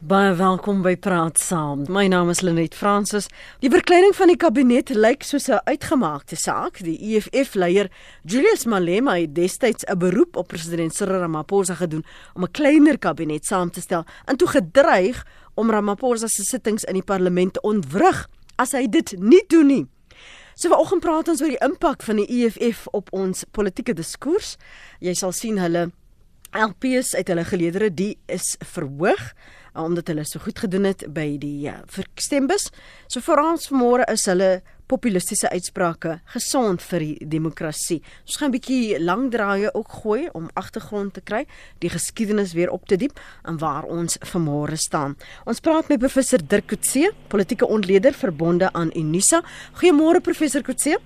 Baie welkom by Praat Saam. My naam is Lenet Fransis. Die verkleining van die kabinet lyk soos 'n uitgemaakte saak. Die EFF-leier Julius Malema het destyds 'n beroep op president Cyril Ramaphosa gedoen om 'n kleiner kabinet saam te stel en toe gedreig om Ramaphosa se sittings in die parlement te ontwrig as hy dit nie doen nie. So vanoggend praat ons oor die impak van die EFF op ons politieke diskurs. Jy sal sien hulle LPs uit hulle geleedere die is verhoog omdat hulle so goed gedoen het by die uh, stembus. So vir ons vanmôre is hulle populistiese uitsprake gesond vir die demokrasie. Ons gaan 'n bietjie lang draaie ook gooi om agtergrond te kry, die geskiedenis weer op te diep en waar ons vanmôre staan. Ons praat met professor Dirk Coetzee, politieke ontleder verbonde aan Unisa. Goeiemôre professor Coetzee.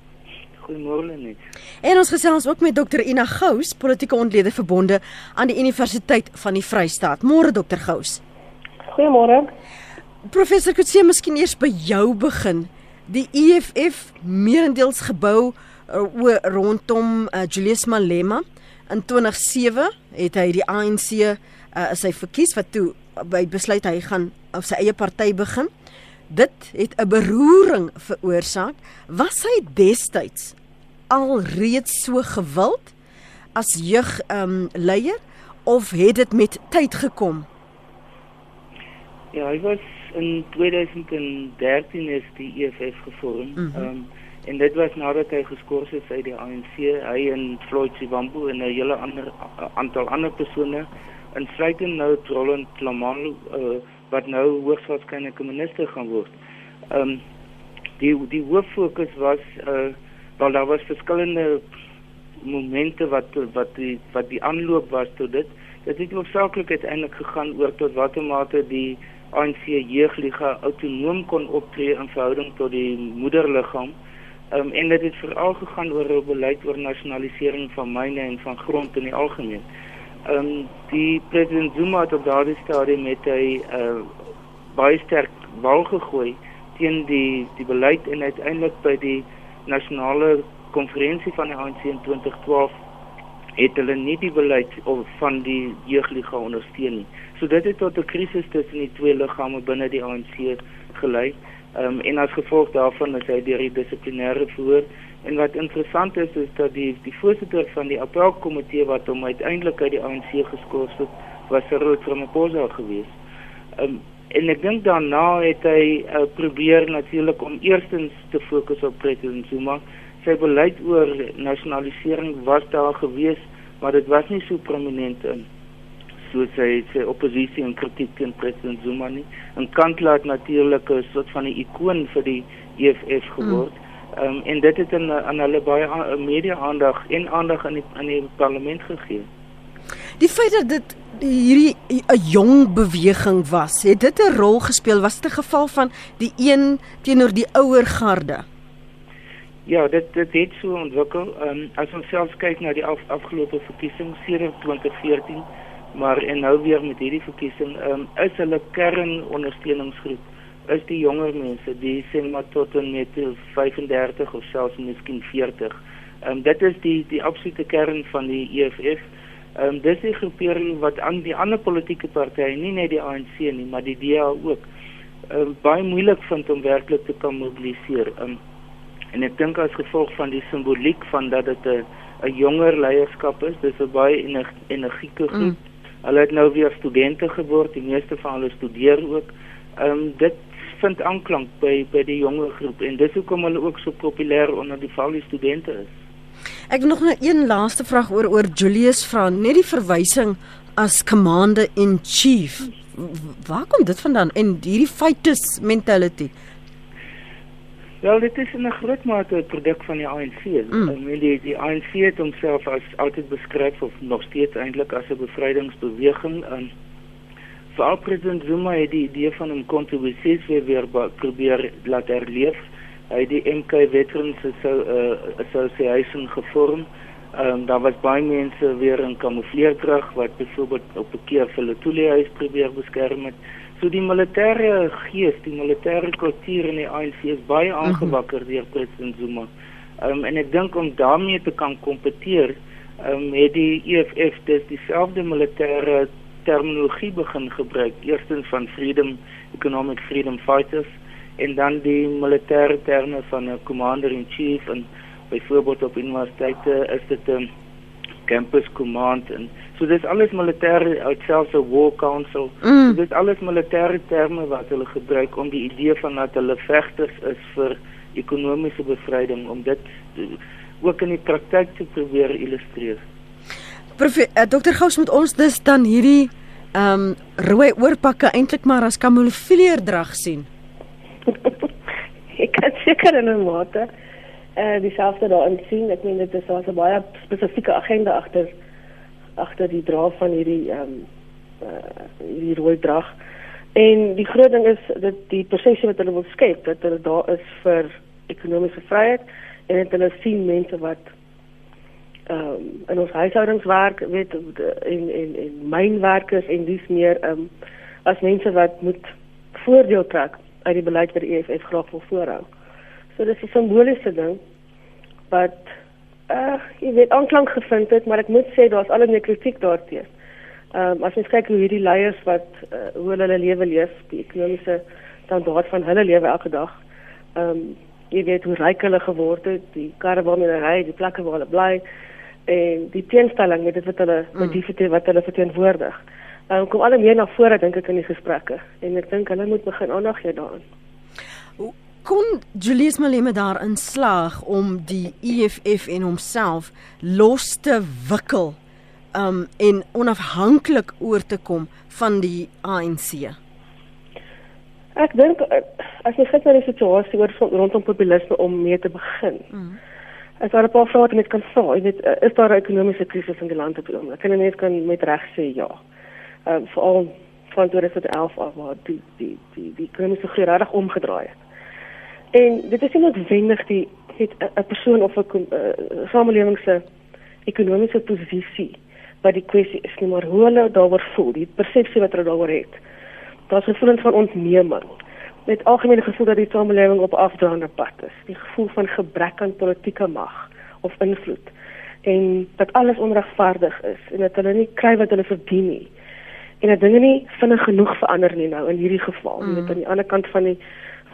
Goeiemôre net. En ons gesels ook met dokter Ina Gous, politieke ontleder verbonde aan die Universiteit van die Vrystaat. Môre dokter Gous. Goeiemôre. Professor Kutse, miskien eers by jou begin. Die EFF meerendeels gebou uh, rondom uh, Julius Malema in 2007 het hy die ANC uh, as hy verkies wat toe by besluit hy gaan op sy eie party begin. Dit het 'n beroering veroorsaak. Was hy destyds al reeds so gewild as jeug um, leier of het dit met tyd gekom? Ja, hy was in 2013 is die EFF gevorm. Mm -hmm. um, en dit was nadat hy geskort is uit die ANC. Hy en Floyd Shivambu en 'n hele ander aantal ander persone insluitend nou Roland Lamalo uh, wat nou hoogstwaarskynlik minister gaan word. Ehm um, die die hoof fokus was uh wel daar was verskillende momente wat wat die wat die aanloop was tot dit. Dit het hoofsaaklik uiteindelik gegaan oor tot watter mate die ANC jeugliga autonoom kon optree in verhouding tot die moederliggaam. Um, en dit het veral gegaan oor 'n beleid oor nasionalisering van myne en van grond in die algemeen. Ehm um, die president Zuma het op daardie stadium met hy uh, baie sterk wal gegooi teen die die beleid en uiteindelik by die nasionale konferensie van die ANC in 2012 het hulle nie die beleid of van die jeugliga ondersteun nie. So dit het tot 'n krisis tussen die twee liggame binne die ANC gelei. Ehm um, en as gevolg daarvan is hy deur die dissiplinêre verhoor en wat interessant is is dat die die voorsitter van die appelkomitee wat hom uiteindelik uit die ANC geskort het, was Cyril Ramaphosa gewees. Ehm um, en ek dink daarna het hy uh, probeer natuurlik om eerstens te fokus op president Zuma. Sy beleid oor nasionalisering was daar gewees, maar dit was nie so prominent in soos sy sy oppositie en kritiek teen president Zuma nie. En Kantla het natuurlik 'n soort van 'n ikoon vir die EFF geword. Mm. Um, en dit het aan aan hulle baie media aandag en aandag in die in die parlement gegee. Die feit dat dit hierdie 'n jong beweging was, het dit 'n rol gespeel was dit 'n geval van die een teenoor die ouer garde. Ja, dit dit het so ontwikkel. Ehm um, as ons selfs kyk na die af, afgelope verkiesing sedert 2014 maar en nou weer met hierdie verkiesing um, is hulle kernondersteuningsgroep is die jonger mense die sê maar tot en met 35 of selfs miskien 40. Ehm um, dit is die die absolute kern van die EFF. Ehm um, dis die groepering wat aan die ander politieke partye, nie net die ANC nie, maar die DA ook, ehm um, baie moeilik vind om werklik te kan mobiliseer. Ehm um, en ek dink as gevolg van die simboliek van dat dit 'n 'n jonger leierskap is, dis 'n baie energieke groep. Mm Hulle het nou weer studente geword, die meeste van hulle studeer ook. Ehm um, dit vind aanklank by by die jonger groep en dis hoekom hulle ook so populêr onder die val die studente is. Ek nog 'n een laaste vraag oor oor Julius vra, net die verwysing as commander in chief. Waar kom dit vandaan en hierdie fighters mentality? Wel, dit is 'n groot mate 'n produk van die ANC. Mm. En die die ANC het homself as altyd beskryf of nog steeds eintlik as 'n bevrydingsbeweging en veral president Zuma het die idee van 'n kontribusies weer weer probeer laat herleef. Hy het die MK Veterans uh, Association gevorm. Ehm um, daar was baie mense weer in kamoufleerdrag wat byvoorbeeld op 'n keer vir hulle toeliehuis probeer beskerm het. So die militêre gees, die militêre kultuur in die ANC is baie mhm. aangewakker deur president Zuma. Ehm um, en ek dink om daarmee te kan kompeteer, ehm um, het die EFF dis dieselfde militêre terminologie begin gebruik. Eerstens van freedom, economic freedom fighters en dan die militêre terme van 'n commander in chief en byvoorbeeld op universiteite is dit 'n campus command en so dis alles militêre uit selfs 'n war council. Mm. So dis alles militêre terme wat hulle gebruik om die idee van dat hulle vegters is vir ekonomiese bevryding om dit ook in die praktyk te probeer illustreer. Prof uh, Dr Gous moet ons dus dan hierdie ehm um, rooi oorpakke eintlik maar as kamoufleerdrag sien. ek kan seker in 'n mate eh uh, dieselfde daarin sien. Ek meen dit is daar 'n baie spesifieke agenda agter agter die dra van hierdie ehm um, uh, hierdie rooi drag. En die groot ding is dat die prosesie wat hulle wil skep, dat hulle daar is vir ekonomiese vryheid en dat hulle sien mense wat ehm um, in ons huishoudingswerk weet en en en mynwerkers en dis meer ehm um, as mense wat moet voordeel trek uit die beleid wat die EFF graag wil voorhou. So dis 'n simboliese ding wat uh, jy weet aanklank gevind het, maar ek moet sê daar's al 'n kritiek daarteenoor. Ehm um, as jy kyk hoe hierdie leiers wat uh, hoe hulle hulle lewe leef, die ekonomiese standaard van hulle lewe elke dag. Ehm um, jy weet hoe ryk hulle geword het, die karre waarmee hulle ry, die plekke waar hulle bly en die teenstelling met dit wat hulle mm. met die wat hulle verteenwoordig. Um, kom al meer na vore dink ek in die gesprekke en ek dink hulle moet begin aandag gee daaraan. Kon Julius Malema daarin slaag om die EFF en homself los te wikkel um en onafhanklik oor te kom van die ANC? Ek dink as jy kyk na die situasie oor rondom populisme om mee te begin. Mm. As daar 'n paar vrae wat jy net kan vra, jy weet, is daar 'n ekonomiese krisis in die land op die oomblik? Kan jy net kan met reg sê ja. Ehm um, veral van 2011 af waar die die die die ekonomiese groei regtig omgedraai het. En dit is nie noodwendig die het 'n persoon of 'n uh, samelewing se ekonomiese posisie wat die kwessie is nie, maar hoe hulle daaroor voel, die persepsie wat hulle daaroor het. Daar's gevoelens van ontneming met algemene gevoel dat die samelewing op afdraande pad is, die gevoel van gebrek aan politieke mag of invloed en dat alles onregverdig is en dat hulle nie kry wat hulle verdien nie. En dat dinge nie vinnig genoeg verander nie nou in hierdie geval, mm. met aan die ander kant van die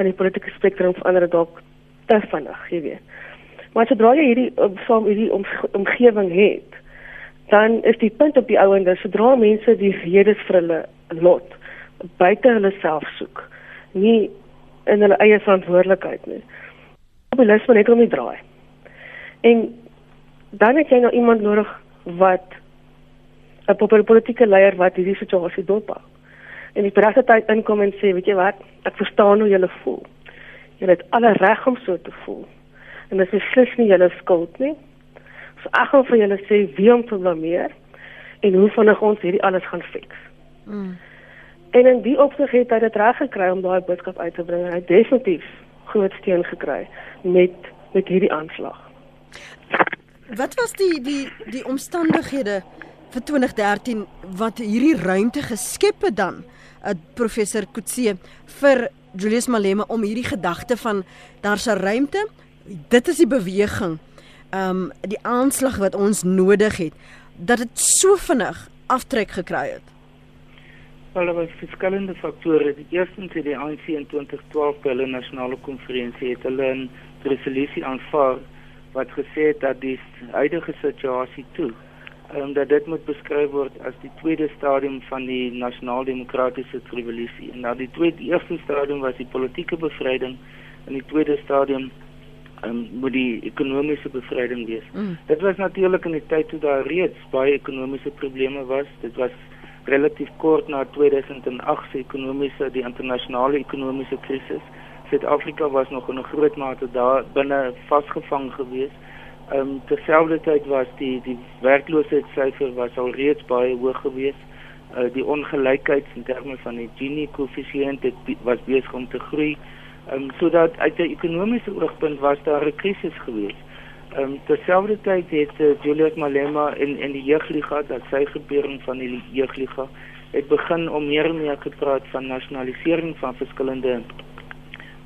van die politieke spektrum verander dalk te vinnig, jy weet. Maar sodra jy hierdie saam hierdie om, omgewing het, dan is die punt op die ouende sodra mense die redes vir hulle lot buite hulle self soek nie in hulle eie verantwoordelikheid nie. Populisme net om die draai. En dan het jy nou iemand nodig wat 'n politieke leier wat hierdie situasie dophou. En die president inkom en sê, weet jy wat, ek verstaan hoe jy voel. Jy het alle reg om so te voel. En dit is slegs nie jou skuld nie. So ek wil vir julle sê wie om te blameer en hoe vinnig ons hierdie alles gaan fix. Mm. En in die opsig het hy dit reg gekry om daai boodskap uit te bring. Hy het definitief groot steun gekry met met hierdie aanslag. Wat was die die die omstandighede vir 2013 wat hierdie ruimte geskep het dan? Professor Kutse vir Julius Malema om hierdie gedagte van daar's 'n ruimte. Dit is die beweging. Ehm um, die aanslag wat ons nodig het dat dit so vinnig aftrek gekry het. Wel, daar was verskillende faktore. Die eerste is die ANC in 2012 by hulle nasionale konferensie het hulle 'n resolusie aanvaar wat gesê het dat die huidige situasie toe en dat dit moet beskryf word as die tweede stadium van die nasionaal-demokratiese revolusie. En nou die tweede eerste stadium was die politieke bevryding en die tweede stadium um, moet die ekonomiese bevryding wees. Mm. Dit was natuurlik in die tyd toe daar reeds baie ekonomiese probleme was. Dit was relatief kort na 2008 se ekonomiese die internasionale ekonomiese krisis. Suid-Afrika was nog in 'n groot mate daar binne vasgevang geweest. Ehm um, terselfdertyd was die die werkloosheidssyfer was al reeds baie hoog geweest. Uh, die ongelykheid in terme van die Gini koëffisiënt was besig om te groei. Ehm um, sodat uit 'n ekonomiese oogpunt was daar 'n krisis geweest. Ehm um, terselfdertyd het uh, Julius Malema in in die jeugliga dat sy gebeuring van die jeugliga het begin om meer en meer gepraat van nasionalisering van verskillende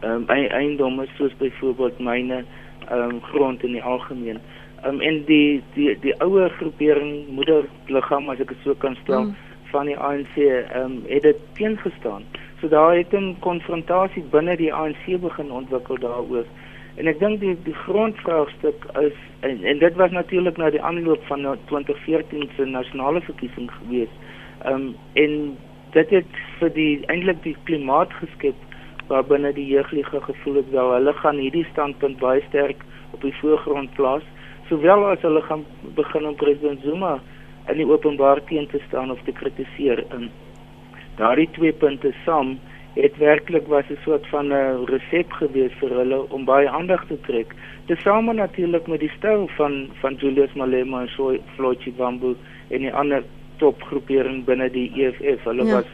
ehm um, eiendomme soos byvoorbeeld myne ehm um, grond in die algemeen. Ehm um, en die die die ouer groepering moederliggaam as ek dit so kan stel mm. van die ANC ehm um, het dit teengestaan. So daar het 'n konfrontasie binne die ANC begin ontwikkel daaroor. En ek dink die die grondvraagstuk is en, en dit was natuurlik na die aanloop van 2014 se nasionale verkiesing gewees. Ehm um, en dit het vir die eintlik die klimaat geskep waarbinne die jeugliga gevoel het wel. Hulle gaan hierdie standpunt baie sterk op die voorgrond plaas sowel as hulle gaan begin om president Zuma in die openbaar teen te staan of te kritiseer in. Daardie twee punte saam het werklik was 'n soort van 'n resep gewees vir hulle om baie aandag te trek. Tesame natuurlik met die styl van van Julius Malema en Floyd Chiwambu en die ander topgroepering binne die EFF hulle ja. was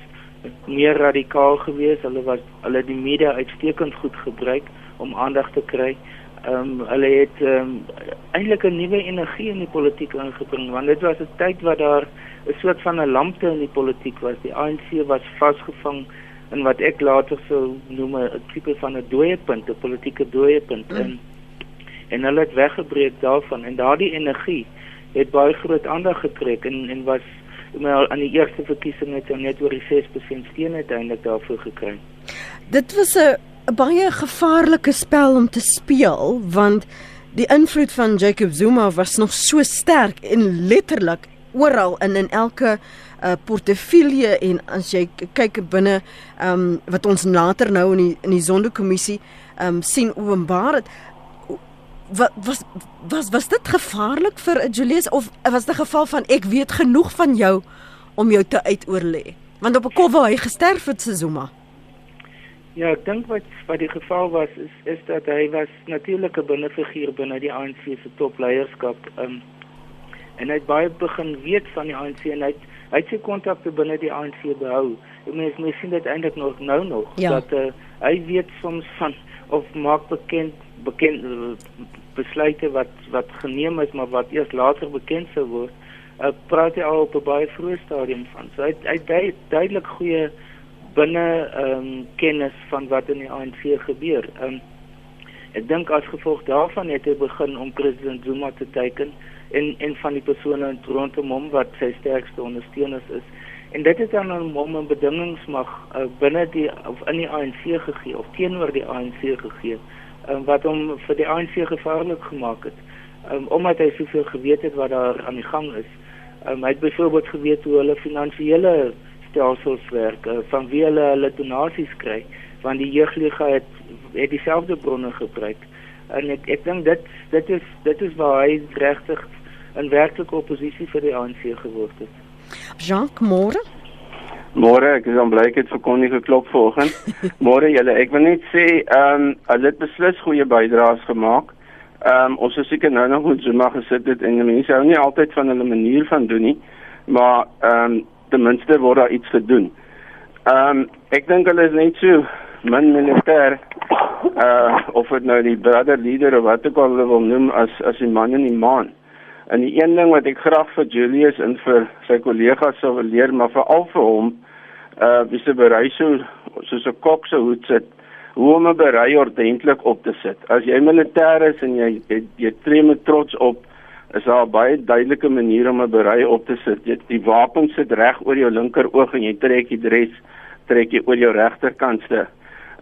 meer radikaal geweest hulle was hulle die media uitstekend goed gebruik om aandag te kry ehm um, hulle het ehm um, eintlik 'n nuwe energie in die politiek ingebring want dit was 'n tyd waar daar 'n soort van 'n lampte in die politiek was. Die ANC was vasgevang in wat ek later sou noem 'n tipe van 'n dooie punt, 'n politieke dooie punt mm. en en hulle het weggebreek daarvan en daardie energie het baie groot aandag getrek en en was maar aan die eerste verkiesing het hulle net oor die 6% steun uiteindelik daarvoor gekry. Dit was 'n baie gevaarlike spel om te speel want die invloed van Jacob Zuma was nog so sterk en letterlik oral in in elke uh, portefeulje en as jy kyk binne ehm um, wat ons later nou in die in die sondekommissie ehm um, sien openbaar het was was was dit gevaarlik vir Julius of was dit 'n geval van ek weet genoeg van jou om jou te uitoorlê want op 'n kop waar hy gesterf het se Zuma Ja, ek dink wat wat die geval was is is dat hy was natuurlik 'n binnefiguur binne die ANC se topleierskap. Um, en hy het baie begin weet van die ANC en hy het, hy het sy kontakte binne die ANC behou. Ek meen mens sien dit eintlik nog nou nog ja. dat uh, hy weet soms van of maak bekend bekend besluite wat wat geneem is maar wat eers later bekend sou word. Uh, praat hy al op 'n baie vroeë stadium van. So hy hy het duidelik goeie binne ehm um, kennis van wat in die ANC gebeur. Ehm um, ek dink as gevolg daarvan het hy begin om president Zuma te teiken en en van die persone rondom hom wat sy sterkste ondersteuners is. En dit het dan 'n mom en bedingings mag uh, binne die of in die ANC gegee of teenoor die ANC gegee um, wat hom vir die ANC gevaarlik gemaak het. Um, omdat hy soveel geweet het wat daar aan die gang is. Um, hy het byvoorbeeld geweet hoe hulle finansiële stelsels werk uh, van wie hulle hulle donasies kry want die jeugliga het het dieselfde bronne gebruik en ek ek dink dit dit is dit is waar hy regtig 'n werklike oppositie vir die ANC geword het. Jacques Moore Môre, ek is aan blyk het vir Connie geklop vanoggend. Môre julle, ek wil net sê, ehm um, hulle het beslis goeie bydraes gemaak. Ehm um, ons is seker nou nog goed so maar gesit het en mense hou nie altyd van hulle manier van doen nie. Maar ehm um, ten minste word daar iets gedoen. Ehm um, ek dink hulle is net so min militêr uh of dit nou die brother leader of wat ek al wil noem as as die man in die maan. En die een ding wat ek graag vir Julius en vir sy kollegas sou wil leer, maar veral vir hom, uh wie se berei so soos 'n kok se hoed sit, hoe om 'n berei ordentlik op te sit. As jy militêr is en jy jy, jy tree met trots op, is daar baie duidelike manier om 'n berei op te sit. Jy die wapen sit reg oor jou linker oog en jy trek die dres trek jy oor jou regterkantste.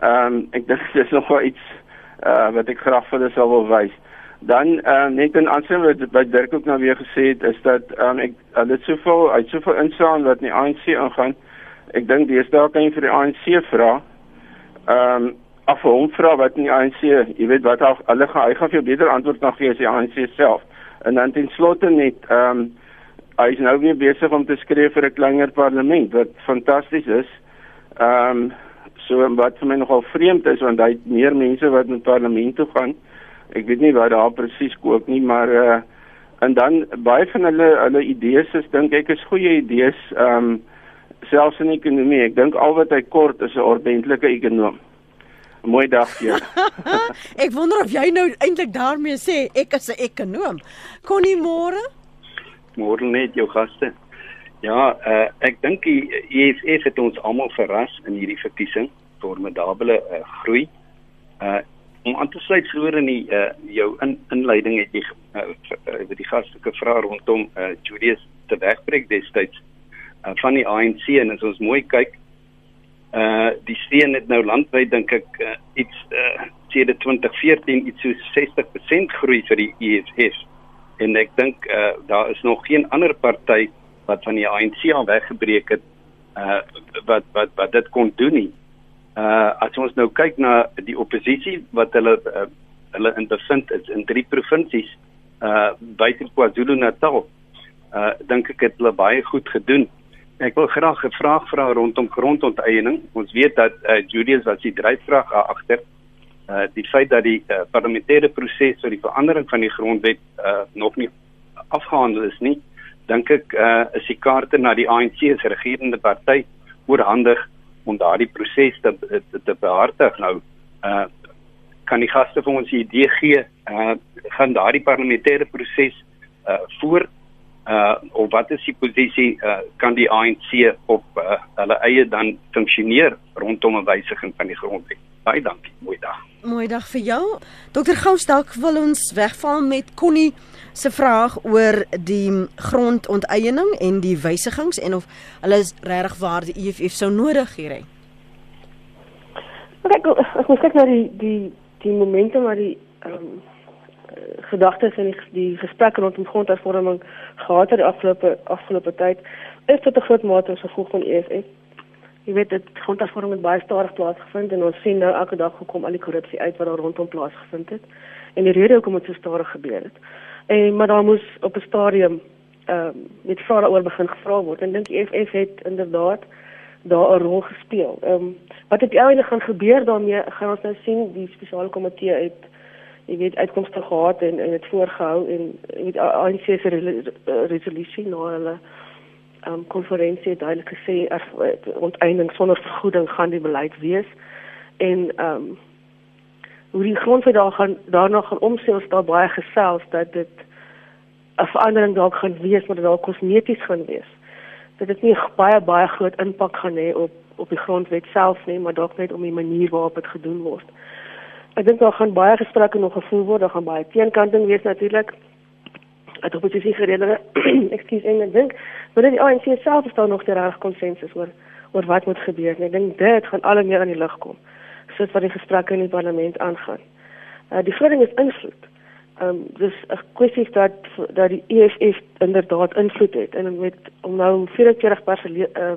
Ehm um, ek dink dis nog wel iets uh wat ek graag vir hulle sou wil wys. Dan ehm um, net 'n aansien wat by Dirk ook nou weer gesê het is dat ehm um, ek hulle het soveel uit soveel insaan wat in die ANC ingaan. Ek dink dalk kan jy vir die ANC vra. Ehm um, af hom vra wat in die ANC, jy weet wat hulle gaan hy gaan vir jou beter antwoord kan gee as die ANC self. En dan ten slotte net ehm um, hy is nou weer besig om te skryf vir 'n kleiner parlement wat fantasties is. Ehm um, so wat vir my nogal vreemd is want hy het meer mense wat in parlement toe gaan. Ek weet nie waar daar presies koop nie, maar uh en dan baie van hulle hulle idees is dink ek is goeie idees ehm um, selfs in ekonomie. Ek dink al wat hy kort is 'n ordentlike ekonom. Mooi dag vir jou. ek wonder of jy nou eintlik daarmee sê ek is 'n ekonom. Connie môre? Môre net jou gaste. Ja, uh, ek dink die EFF het ons almal verras in hierdie verkiesing. Formidable uh, groei. Uh om aan te sluit vroeër in die uh, jou in, inleiding het jy uh, uh, die gaste gevra rondom uh, Julius te wegbreek destyds. uh, van die ANC en as ons mooi kyk uh die steen het nou landwyd dink ek uh, iets uh sedert 2014 iets so 60% groei vir die EFF en ek dink uh daar is nog geen ander party wat van die ANC al weggebreek het uh wat wat wat dit kon doen nie. Uh as ons nou kyk na die oppositie wat hulle uh, hulle in bevind is in drie provinsies uh buite KwaZulu-Natal. Uh dink ek het hulle baie goed gedoen. Ek wil graag 'n vraag vra rondom grondonteiening. Ons weet dat uh, Julius was die dryfkrag agter uh die feit dat die uh, parlementêre proses vir die verandering van die grondwet uh nog nie afgehandel is nie. Dink ek uh is die kaarte na die ANC se regerende party oorhandig om daardie proses te te, te behartig nou. Uh kan die gaste vir ons 'n idee gee uh gaan daardie parlementêre proses uh voort uh of wat is die posisie uh kan die ANC op uh, hulle eie dan funksioneer rondom 'n wysiging van die grondwet. Baie dankie. Mooi dag. Mooi dag vir jou. Dr. Gous dalk wil ons wegval met Connie se vraag oor die grondonteiening en die wysigings en of hulle regtig waar die EFF sou nodig hier hê. Kyk, ek moet kyk na die die die momente waar die ehm um, gedagtes en die, die gesprekke rondom grondhervorming gehad het die afgelope afgelope tyd is tot 'n groot mate as gevolg van EFF. Jy weet dit grondhervorming het baie stadig plaasgevind en ons sien nou elke dag hoekom al die korrupsie uit wat daar rondom plaasgevind het en die rede hoekom dit so stadig gebeur het. En maar daar moes op 'n stadium ehm um, met vrae daaroor begin gevra word en dink EFF het inderdaad daar 'n rol gespeel. Ehm um, wat het eintlik gaan gebeur daarmee gaan ons nou sien die spesiale komitee het jy weet uitkomste gehad en en dit voorgehou en jy weet ANC se resolusie na hulle ehm um, konferensie duidelik gesê as onteiening sonder vergoeding gaan die beleid wees. En ehm um, hoe die grondwet daar gaan daarna gaan omsien ons daar baie gesels dat dit 'n verandering dalk gaan wees maar dit dalk kosmeties gaan wees. Dat dit nie baie baie groot impak gaan hê op op die grondwet self nie maar dalk net om die manier waarop dit gedoen word. Ek dink daar gaan baie gesprekke nog gevoer word, daar gaan baie teenkanting wees natuurlik. Ek hoop dit is gerede. Ekskuus, ek dink, maar die ANC self is daar nog die reg konsensus oor oor wat moet gebeur. Ek dink dit gaan al meer aan die lig kom soos wat die gesprekke in die parlement aangaan. Uh, die verhouding is invloed. Ehm um, dis 'n kwessie dat dat die EFF inderdaad invloed het en met om nou 44 uh,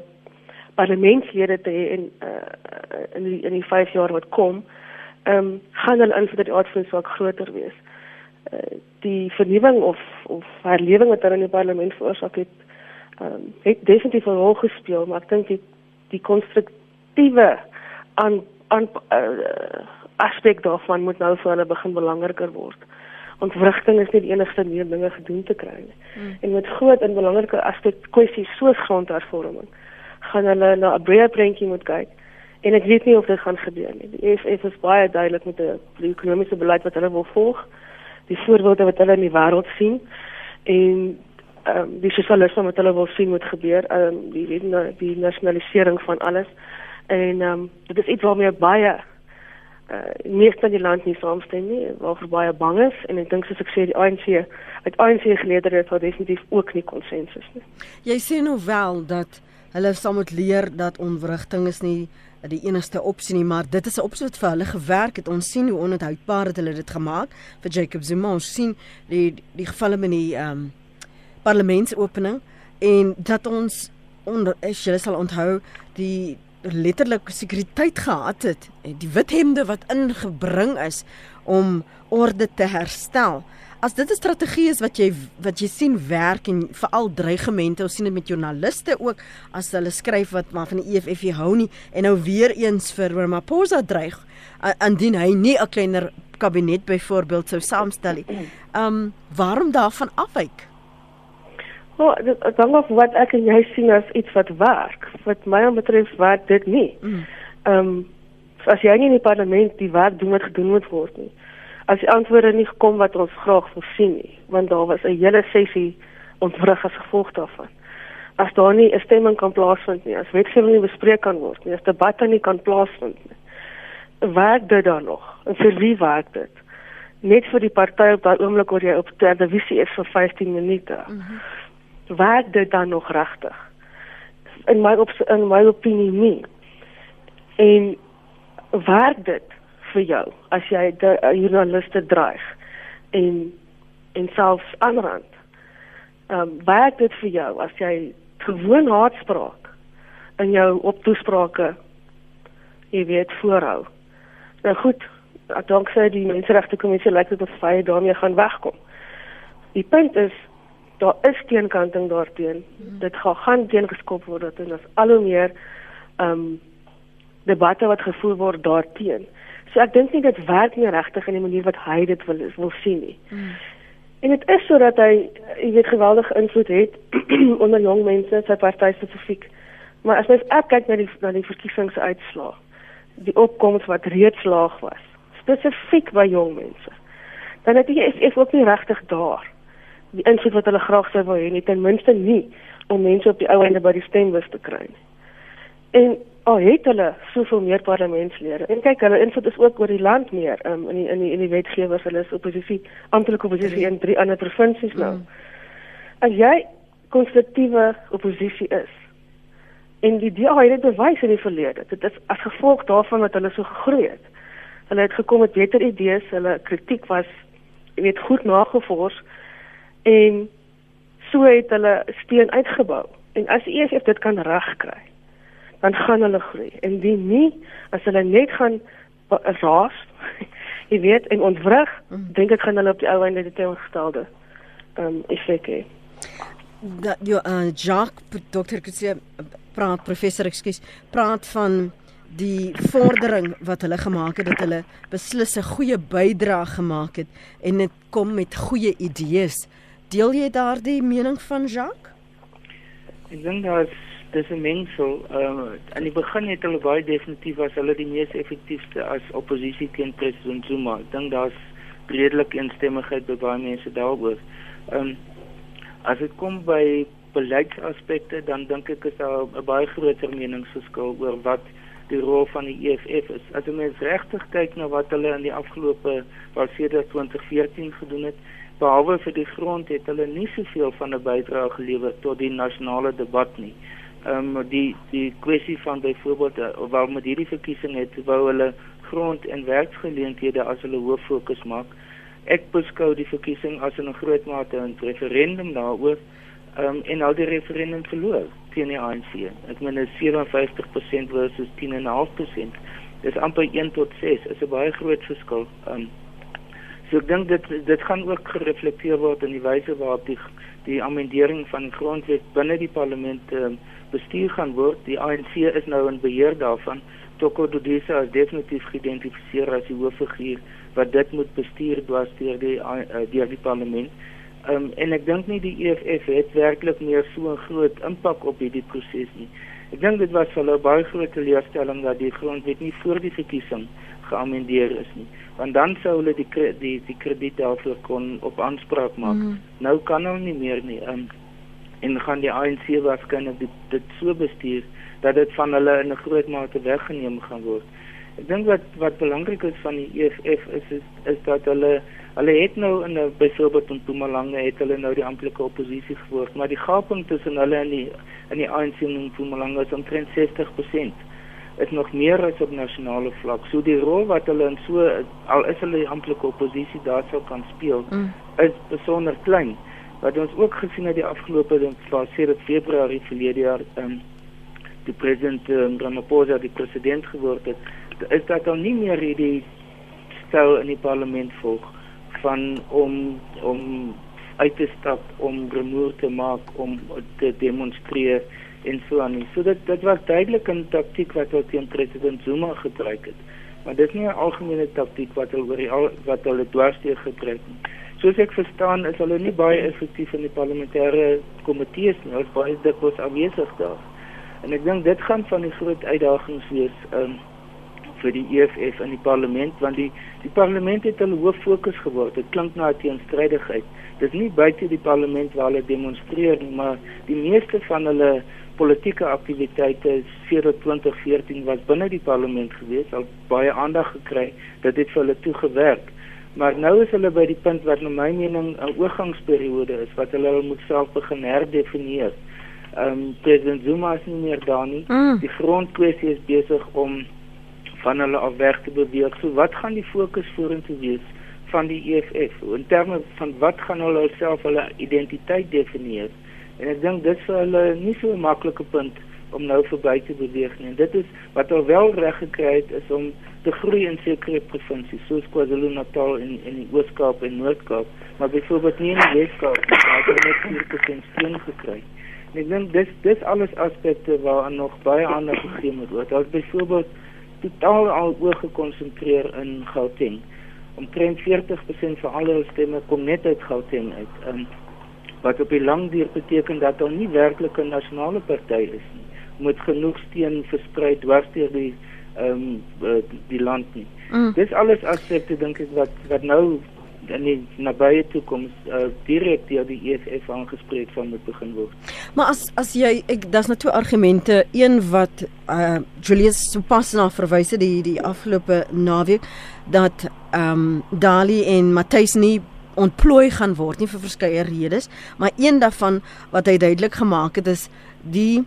parlementslede te hê in uh, in die in die 5 jaar wat kom ehm um, gaan hulle invloed op die aardvloei groter wees. Uh, die vernuwing of of herlewing wat hulle in die parlement veroorsaak het, ehm um, het definitief 'n rol gespeel, maar ek dink die die konstruktiewe aan aan uh, aspek daarvan moet nou vir hulle begin belangriker word. Ontwrigting is nie die enigste manier dinge gedoen te kry nie. Hmm. En met groot en belangrike aspek kwessies soos grondhervorming gaan hulle na 'n breër prentjie moet kyk En ek weet nie of dit gaan gebeur nie. Die EFF is baie duidelik met die ekonomiese beleid wat hulle wil volg. Die voorbeelde wat hulle in die wêreld sien en ehm um, die sosialisme wat hulle wil sien moet gebeur, ehm um, die weet nou die nasionalisering van alles. En ehm um, dit is iets waarmee baie uh, meeste van die land nie saamstem nie, waarvoor baie bang is en ek dink soos ek sê die ANC uit ANC geleerders het definitief ook nie konsensus nie. Jy sê nou wel dat hulle sal moet leer dat onwrigting is nie die enigste opsie nie, maar dit is 'n opsie wat vir hulle gewerk het. Ons sien hoe onhoudbaar het hulle dit gemaak vir Jacob Zuma. Ons sien die die gevalle met die ehm um, parlementsopening en dat ons onder as jy sal onthou die letterlik sekuriteit gehad het, die wit hemde wat ingebring is om orde te herstel as dit 'n strategie is wat jy wat jy sien werk en veral dreigemente, ons sien dit met joernaliste ook as hulle skryf wat maar van die EFF hou nie en nou weer eens vir Ramaphosa dreig indien hy nie 'n kleiner kabinet byvoorbeeld sou saamstel nie. Um waarom daarvan afwyk? Oh, dit hang af wat ek en jy sien as iets wat werk. Wat my betref werk dit nie. Mm. Um as jy nie in die parlement die werk doen wat gedoen moet word nie as die antwoorde nie gekom wat ons graag voorsien nie, want daar was 'n hele sessie ontwrig as gevolg daarvan. As daar nie 'n stemming kan plaasvind nie, as wetgewing nie bespreek kan word nie, as debatte nie kan plaasvind nie, werk dit dan nog? En vir wie werk dit? Net vir die party op daai oomblik oor jy op televisie is vir 15 minute. Mm -hmm. Werk dit dan nog regtig? in my op in my opinie nie. En werk dit vir jou as jy 'n joernaliste dreig en en selfs aanrand. Ehm um, werk dit vir jou as jy gewoon haatspraak in jou optoesprake jy weet voorhou. Nou goed, danksy die menseregte kommissie lyk dit of hy daarmee gaan wegkom. Die punt is daar is teenkanting daarteen. Hmm. Dit gaan gaan teengeskop word dat en as al hoe meer ehm um, debatte wat gevoer word daarteen. So ek dink nie dit werk nie regtig in die manier wat hy dit wil wil sien nie. Hmm. En dit is sodat hy jy weet geweldige invloed het onder jong mense, sy party spesifiek. Maar as mens kyk na die na die verkiesingsuitslae, die opkomste wat reeds laag was, spesifiek by jong mense. Dan het jy is ook nie regtig daar die invloed wat hulle graag sou wou hê nie, ten minste nie om mense op die ou einde by die stembus te kry nie. En al het hulle soveel meer parlementslede. En kyk, hulle invloed is ook oor die land meer, um, in die in die in die wetgewers, hulle is oppositie, amptelike oppositie in drie ander provinsies nou. Mm. As jy konstruktiewe oppositie is, en die DA het dit bewys in die verlede. Dit is as gevolg daarvan dat hulle so gegroei het. Hulle het gekom met beter idees, hulle kritiek was jy weet goed nagevors en so het hulle steen uitgebou. En as die EFF dit kan regkry, dan gaan hulle groei. En die nie as hulle net gaan raas, jy weet, en ontwrig, mm. dink ek gaan hulle op die ou einde die teenoorgestelde ehm um, effek hê. Dat jy uh, Jacques Dr. Kutse praat professor ekskuus praat van die vordering wat hulle gemaak het dat hulle beslis 'n goeie bydrae gemaak het en dit kom met goeie idees. Deel jy daardie mening van Jacques? Ek dink dat dis 'n mengsel. Ehm uh, aan die begin het hulle baie definitief was hulle die mees effektiewe as oppositie teen president Zuma. Ek dink daar's redelik instemmigheid by baie mense daaroor. Ehm um, as dit kom by beleidsaspekte dan dink ek is daar 'n baie groter meningsverskil oor wat die rol van die EFF is. As jy mens regtig kyk na wat hulle in die afgelope wat sedert 2014 gedoen het, behalwe vir die grond het hulle nie soveel van 'n bydrae gelewer tot die nasionale debat nie. Um, die die kwessie van byvoorbeeld uh, waar met hierdie verkiesing het wou hulle grond en werksgeleenthede as hulle hoof fokus maak. Ek beskou die verkiesing as 'n groot mate 'n referendum daaroor um, en al die referendum verloor teen die ANC. Ek meen dit is 57% versus 10.5%. Dis amper 1 tot 6. Dit is 'n baie groot verskil. Um, so ek dink dit dit gaan ook gereflekteer word in die wyse waarop die die amendering van die grondwet binne die parlement um, bestuur gaan word. Die ANC is nou in beheer daarvan. Toko Dudisa is definitief geïdentifiseer as die hooffiguur wat dit moet bestuur deur die uh, deur die parlement. Um, en ek dink nie die EFF het werklik meer so 'n groot impak op hierdie proses nie. Ek dink dit was vir hulle baie groot teleurstelling dat die grondwet nie voor die verkiesing geamendeer is nie. Want dan sou hulle die die die krediet daarvoor kon op aanspraak maak. Mm. Nou kan hulle nie meer nie. Um, en gaan die ANC waarskynlik dit, dit so bestuur dat dit van hulle in 'n groot mate weggeneem gaan word. Ek dink wat wat belangrik is van die EFF is is, is dat hulle Hulle het nou in 'n byvoorbeeld in Mpumalanga het hulle nou die amptelike oppositie geword, maar die gaping tussen hulle en die in die ANC in Mpumalanga is omtrent 60%. Is nog meer as op nasionale vlak. So die rol wat hulle in so al is hulle die amptelike oppositie daar sou kan speel, mm. is besonder klein. Wat ons ook gesien het die afgelope sê dit Februarie verlede jaar, um, die president um, Ramaphosa die president geword het, is dat dan nie meer hierdie stel in die parlement volg van om om uit te stap om rumoer te maak om te demonstreer en so aan. So dit dit was duidelik 'n taktik wat hulle teen president Zuma gebruik het. Maar dit is nie 'n algemene taktik wat hulle oor die al, wat hulle dwarsteer gebruik nie. Soos ek verstaan is hulle nie baie effektief in die parlementêre komitees nie. Hulle is baie dikwels afwesig daar. En ek dink dit gaan van die groot uitdagings wees um, vir die EFF in die parlement want die Die parlement het hulle hoof fokus geword. Dit klink na 'n teenstrydigheid. Dit is nie buite die parlement waar hulle demonstreer nie, maar die meeste van hulle politieke aktiwiteite sedert 2014 was binne die parlement gewees, al baie aandag gekry. Dit het vir hulle toegewerk. Maar nou is hulle by die punt wat na my mening 'n oorgangsperiode is wat hulle moet self begin herdefinieer. Ehm um, president Zuma is nie meer daar nie. Mm. Die grondkwessie is besig om van hulle af weg te beweeg. So wat gaan die fokus vorentoe wees van die EFF in terme van wat gaan hulle self hulle identiteit definieer? En ek dink dit vir hulle nie so 'n maklike punt om nou verby te beweeg nie. En dit is wat hulle wel reg gekry het is om te groei in sekere provinsies soos KwaZulu-Natal en in die Oos-Kaap en Noord-Kaap, maar byvoorbeeld nie in die Wes-Kaap nie, waar hulle net 4% steun gekry het. Ek dink dis dis alles aspekte waaraan nog baie aandag gegee moet word. Daar's byvoorbeeld totaal al oor gekonsentreer in Gauteng. Omtrent 40% van al hulle stemme kom net uit Gauteng uit. Um, wat op die lang duur beteken dat daar nie werklik 'n nasionale party is nie met genoeg steun versprei dwars deur die ehm um, die land nie. Mm. Dis alles aspekte dink ek wat wat nou in die nabye toekoms uh, direk deur die EFF aangespreek van moet begin word. Maar as as jy ek daar's nou twee argumente, een wat uh, Julius sopas na verwys het die die afgelope naweek dat ehm um, Dali en Matthys nie ontplooi gaan word nie vir verskeie redes, maar een daarvan wat hy duidelik gemaak het is die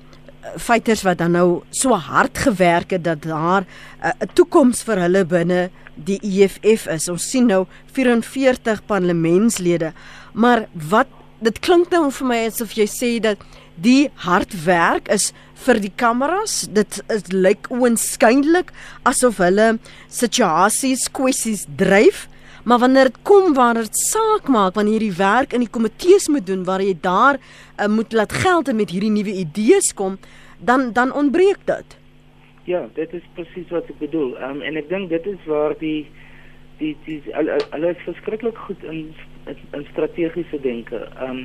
fighters wat dan nou so hard gewerk het dat daar 'n uh, toekoms vir hulle binne die EFF is. Ons sien nou 44 parlementslede. Maar wat dit klink nou vir my asof jy sê dat die hard werk is vir die kameras. Dit is lyk oënskynlik asof hulle situasies, kwessies dryf. Maar wanneer dit kom waar dit saak maak wanneer jy die werk in die komitees moet doen waar jy daar uh, moet laat geld en met hierdie nuwe idees kom, dan dan ontbreek dit. Ja, dit is presies wat ek bedoel. Ehm um, en ek dink dit is waar die die die hulle is verskriklik goed in in strategiese denke. Ehm um,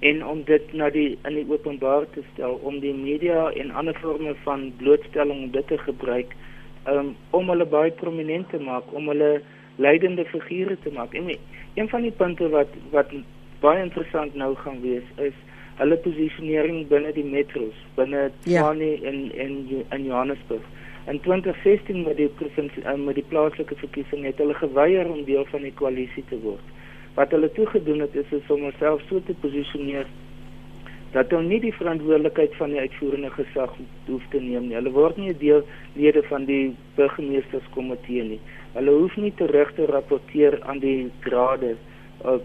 en om dit na die in die openbaar te stel om die media en ander forme van blootstelling dit te gebruik um, om hulle baie prominent te maak, om hulle leidende figure te maak. En een van die punte wat wat baie interessant nou gaan wees is hulle posisionering binne die metros, binne ja. Tshwane ja. en en in Johannesburg. In 2016 met die provinsie uh, met die plaaslike verkiesing het hulle geweier om deel van die koalisie te word. Wat hulle toe gedoen het is, is om homself so te posisioneer dat hulle nie die verantwoordelikheid van die uitvoerende gesag hoef te neem nie. Hulle word nie deel lede van die burgemeesterskomitee nie. Hulle hoef nie te rapporteer aan die grade uh,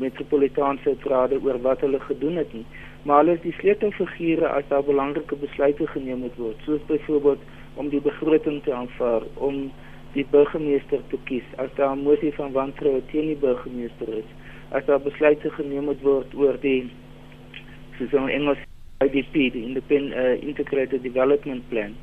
metropolitaanse grade oor wat hulle gedoen het nie. Maar hulle is die sleutelfigure as daar belangrike besluite geneem moet word, soos byvoorbeeld om die begroting te aanvaar, om die burgemeester te kies as daar 'n motie van wantroue teen die burgemeester is, as daar besluite geneem moet word oor die soos in Engels IDP, die Independent uh, Integrated Development Plan.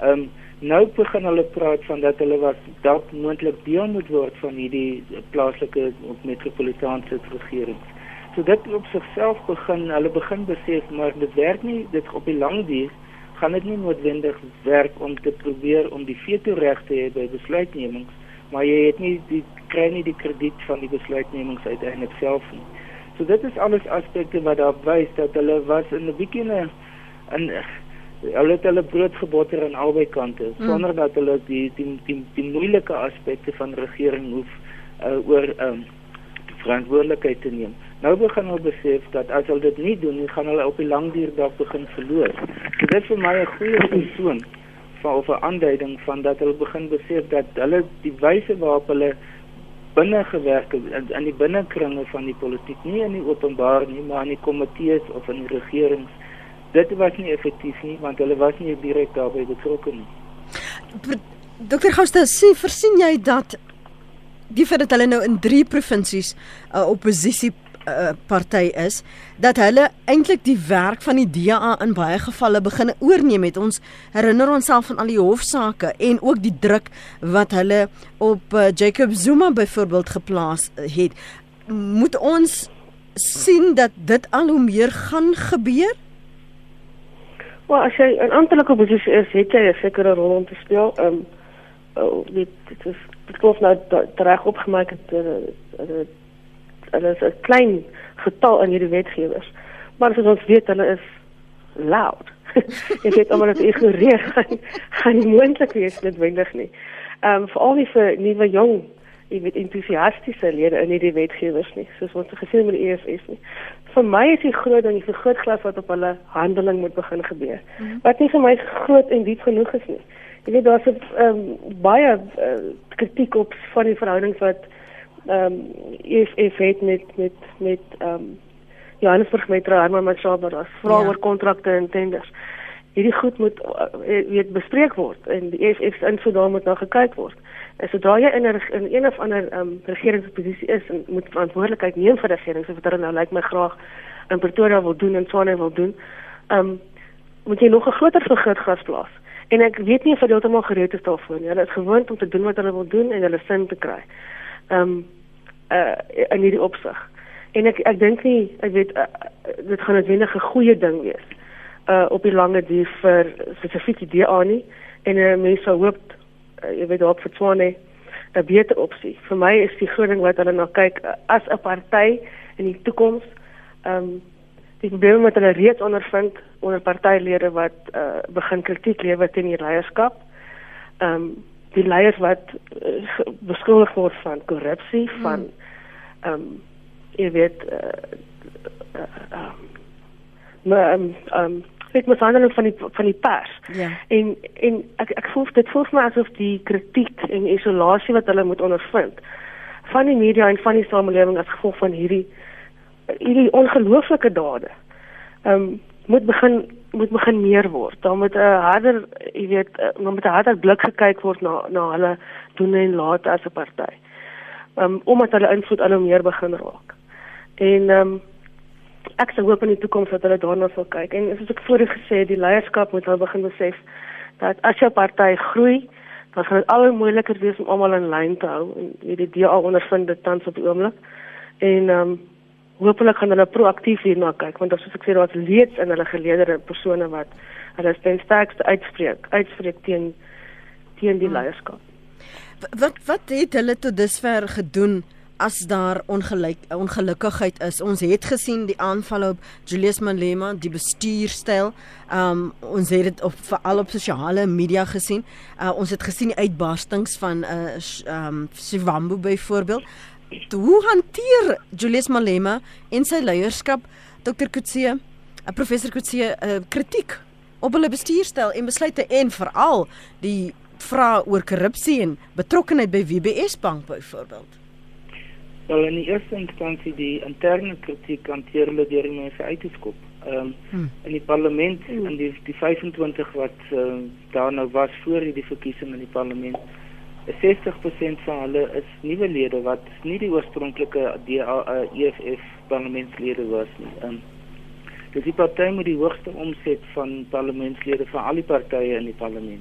Ehm um, nou begin hulle praat van dat hulle was dalk moontlik deel moet word van hierdie plaaslike of metropolitaanse regerings. So dit op sigself begin hulle begin besef maar dit werk nie dit op die lang duur gaan dit nie noodwendig werk om te probeer om die veto reg te hê by besluitnemings maar jy het nie die kry nie die krediet van die besluitnemings uiteindelik self nie. So dit is alles aspekte wat daar wys dat hulle was in 'n bietjie 'n hulle het hulle brood gebotter aan albei kante mm. sonder dat hulle die die die, die moeilike aspekte van regering hoef uh, oor um, verantwoordelikheid te neem. Nou begin hulle besef dat as hulle dit nie doen nie, gaan hulle op die lang duur dalk begin verloor. So dit is vir my 'n goeie persoon van of 'n aanduiding van dat hulle begin besef dat hulle die wyse waarop hulle binne gewerk in, in die binnekringe van die politiek, nie in die openbaar nie, maar in die komitees of in die regerings dit was nie effektief nie want hulle was nie direk daarbey betrokke nie. Dr. Gouste, sien versien jy dat die feit dat hulle nou in 3 provinsies 'n uh, oppositie uh, party is dat hulle eintlik die werk van die DA in baie gevalle begin oorneem het. Ons herinner onsself van al die hofsaake en ook die druk wat hulle op uh, Jacob Zuma byvoorbeeld geplaas het. Moet ons sien dat dit al hoe meer gaan gebeur? Maar as jy 'n amptelike posisie is, het jy 'n sekere rol om te speel. Ehm um, oh, dit is dit word nou reg opgemaak het hulle is 'n klein getal in hierdie wetgewers. Maar as ons weet hulle is loud. jy weet almal dat ignoreer gaan gaan nie moontlik wees met wendig nie. Ehm um, veral nie vir nuwe jong jy weet entoesiastiese lede in hierdie wetgewers nie soos ons gesien met die EFF nie. vir my is die groot ding, die groot glas wat op hulle handeling moet begin gebeur. Mm -hmm. Wat nie vir my groot en diep genoeg is nie. Jy weet daar's 'n um, baie uh, kritiek op van die verhoudings wat ehm um, if if het met met met ehm um, Johannesburg Metro Herman Mashaba daar vra ja. oor kontrakte en tenders. Hierdie goed moet uh, weet bespreek word en die EFF se invloed daar moet na gekyk word. En sodra jy in 'n in een of ander ehm um, regeringsposisie is en moet verantwoordelikheid neem vir regering, so wat hulle nou lyk like my graag in Pretoria wil doen en Swane wil doen, ehm um, moet jy nog 'n groter vergrootglas plaas. En ek weet nie of hulle heeltemal gereed is daarvoor nie. Hulle is gewoond om te doen wat hulle wil doen en hulle sin te kry. Ehm um, uh in hierdie opsig. En ek ek dink nie, ek weet uh, dit gaan 'n wenige goeie ding wees uh op die lange duur vir spesifiek die DA nie en uh, mense hoop uh, jy weet op vir Swane 'n beter opsie. Vir my is die groot ding wat hulle na kyk uh, as 'n party in die toekoms. Ehm um, die probleme wat hulle reeds ondervind onder partylede wat uh begin kritiek lewer teen die leierskap. Ehm um, die leiers wat uh, beskuldig word van korrupsie, van ehm um, jy weet uh, uh, uh, maar ehm um, ek moet aan van die van die pers. Ja. En en ek ek voel dit voel vir my asof die kritiek en isolasie wat hulle moet ondervind van die media en van die samelewing as gevolg van hierdie hierdie ongelooflike dade. Ehm um, moet begin moet begin meer word. Daar moet 'n harder, jy weet, daar moet 'n harder blik gekyk word na na hulle doen en laat as 'n party. Um, omdat hulle invloed al hoe meer begin raak. En ehm um, ek sou hoop in die toekoms dat hulle daarna sal kyk. En soos ek voorheen gesê het, die leierskap moet nou begin besef dat as jou party groei, dan gaan dit al hoe moeiliker wees om almal in lyn te hou. En hierdie DA ondervind dit tans op die oomblik. En ehm um, hopelik gaan hulle proaktief hierna kyk want soos ek sê daar's leeds in hulle geleedere persone wat hulle ten sterkste uitspreek, uitspreek teen teen die hmm. leierskap. Wat wat het hulle tot dusver gedoen? as daar ongelyk ongelukkigheid is. Ons het gesien die aanval op Julius Malema, die bestuurstyl. Um ons het dit op veral op sosiale media gesien. Uh, ons het gesien die uitbarstings van 'n uh, um Sivambu byvoorbeeld. Hoe hanteer Julius Malema en sy leierskap Dr. Kutse, uh, professor Kutse, uh, kritiek op hulle bestuurstyl en besluite en veral die vra oor korrupsie en betrokkeheid by WBS bank byvoorbeeld? Wel in die eerste instansie die interne kritiek hanteer hulle deur die mense uit te skop. Ehm um, hmm. in die parlement in die die 25 wat uh, daar nou was voor die verkiesing in die parlement 60% van hulle is nuwe lede wat nie die oorspronklike DA EFF parlementslede was nie. Ehm um, dis die party met die hoogste omset van parlementslede van al die partye in die parlement.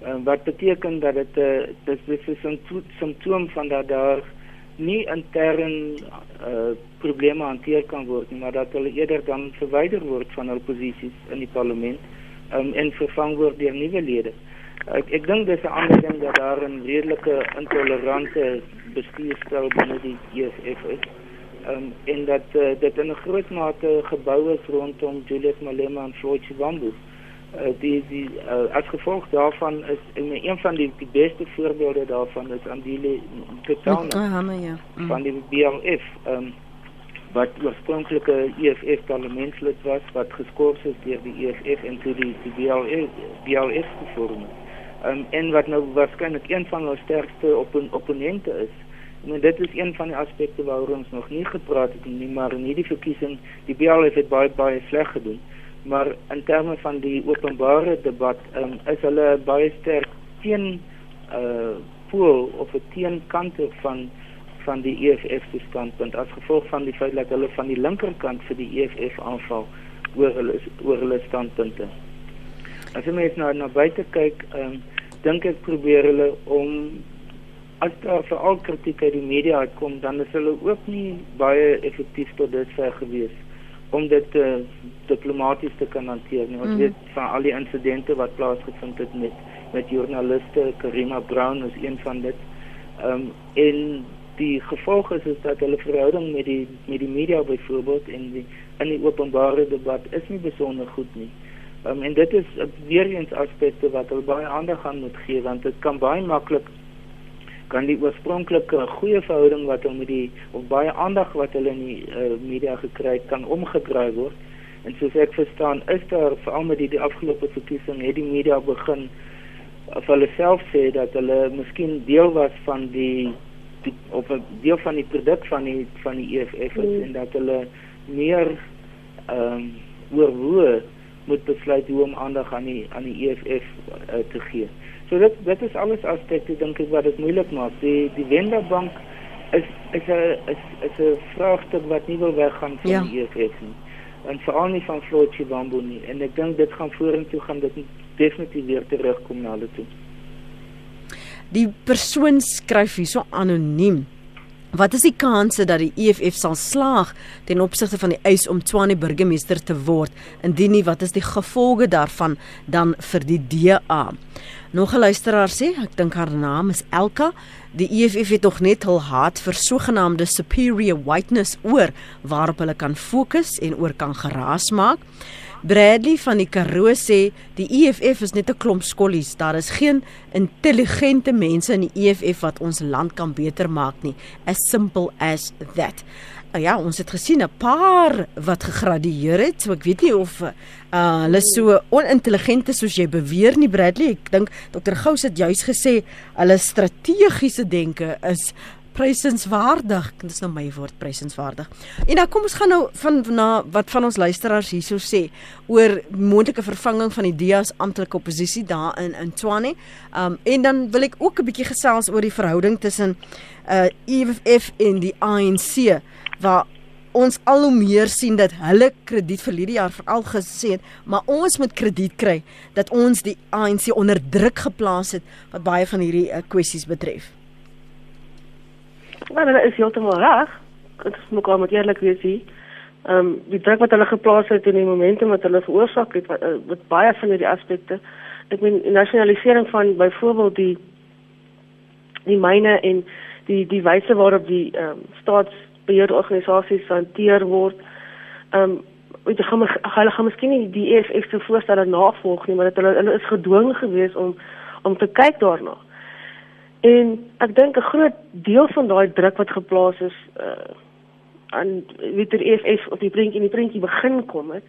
Um, wat beteken dat dit uh, dis dis is 'n simptoom van dat daar nie intern uh, probleme hanteer kan word nie, maar dat hulle eerder dan verwyder word van hul posisies in die parlement um, en vervang word deur nuwe lede. Ek ek dink dis 'n ander ding dat daar 'n redelike intolerante bestuurstyl binne die EFF is. Um, en dat uh, dit in 'n groot mate gebou is rondom Julius Malema en Floyd Shivambu. Uh, die die uh, as gevolg daarvan is en een van die die beste voorbeelde daarvan is Andile Ketsana ja. mm. van die BLF um, wat oorspronklik 'n EFF parlementslid was wat geskort is deur die EFF en toe die die BLF BLF gevorm het. Um, en wat nou waarskynlik een van hulle sterkste op opponente is. En dit is een van die aspekte waaroor ons nog nie gepraat het nie, maar in hierdie verkiesing die BLF het baie baie sleg gedoen maar in terme van die openbare debat um, is hulle baie sterk teen uh pool of 'n teenkante van van die EFF se standpunt as gevolg van die feit dat hulle van die linkerkant vir die EFF aanval oor hulle oor hulle standpunte. As jy mens nou na buite kyk, um, dink ek probeer hulle om as daar veral kritiek uit die media uitkom, dan is hulle ook nie baie effektief tot dusver gewees om dit uh, diplomaties te kan hanteer. Nie. Ons mm. weet van al die insidente wat plaasgevind het met met joernaliste, Karima Brown is een van dit. Ehm um, en die gevolg is, is dat hulle verhouding met die met die media byvoorbeeld en die in die openbare debat is nie besonder goed nie. Ehm um, en dit is uh, weer eens aspekte wat hulle baie aandag aan moet gee want dit kan baie maklik kan die oorspronklike goeie verhouding wat hulle met die of baie aandag wat hulle in die uh, media gekry het kan omgedraai word. En soos ek verstaan, is daar veral met die, die afgelope verkiesing het die media begin of hulle self sê dat hulle miskien deel was van die, die of 'n deel van die produk van die van die EFF mm. en dat hulle meer ehm um, oorwoe moet besluit hoe om aandag aan die aan die EFF uh, te gee. So dit dit is alles aspekte dink ek wat dit moeilik maak. Die die Wenderbank is is 'n is is 'n vraagstuk wat nie wil weggaan van ja. die EFF nie. En veral nie van Floyd Chibambo nie. En ek dink dit gaan vorentoe gaan dit definitief weer terugkom na hulle toe. Die persoon skryf hierso anoniem. Wat is die kanse dat die EFF sal slaag ten opsigte van die eis om Tshwane burgemeester te word? Indien nie, wat is die gevolge daarvan dan vir die DA? Nog 'n luisteraar sê, ek dink haar naam is Elka, die EFF het nog net hul haat vir sogenaamde superior whiteness oor waarop hulle kan fokus en oor kan geraas maak. Bradley van die Karoo sê die EFF is net 'n klomp skollies. Daar is geen intelligente mense in die EFF wat ons land kan beter maak nie. As simple as that. Uh, ja, ons het gesien 'n paar wat gegradueer het. So ek weet nie of uh hulle so onintelligent is soos jy beweer nie Bradley. Ek dink Dr. Gous het juis gesê hulle strategiese denke is prysenswaardig. Dit is nou my woord prysenswaardig. En dan kom ons gaan nou van na wat van ons luisteraars hierso sê oor moontlike vervanging van die DEA's amptelike oppositie daar in in Tshwane. Um en dan wil ek ook 'n bietjie gesels oor die verhouding tussen uh EFF en die ANC waar ons al hoe meer sien dat hulle krediet vir hierdie jaar veral gesê het, maar ons moet krediet kry dat ons die ANC onder druk geplaas het wat baie van hierdie uh, kwessies betref. Maar hulle is heeltemal reg. Dit is mekaar moet eerlik wees hier. Ehm um, die druk wat hulle geplaas het in die momente wat hulle veroorsaak het wat, wat eh, baie van hierdie aspekte. Ek meen nasionalisering van byvoorbeeld die die myne en die die wyse waarop die ehm um, staatsbeheerorganisasies hanteer word. Ehm um, weet jy gaan hulle gaan miskien nie die EFF se voorstelle navolg nie, maar dat hulle hulle is gedwing geweest om om te kyk daarna. En ek dink 'n groot deel van daai druk wat geplaas is uh aan wie ter EFF of die prentjie in die prentjie begin kom het,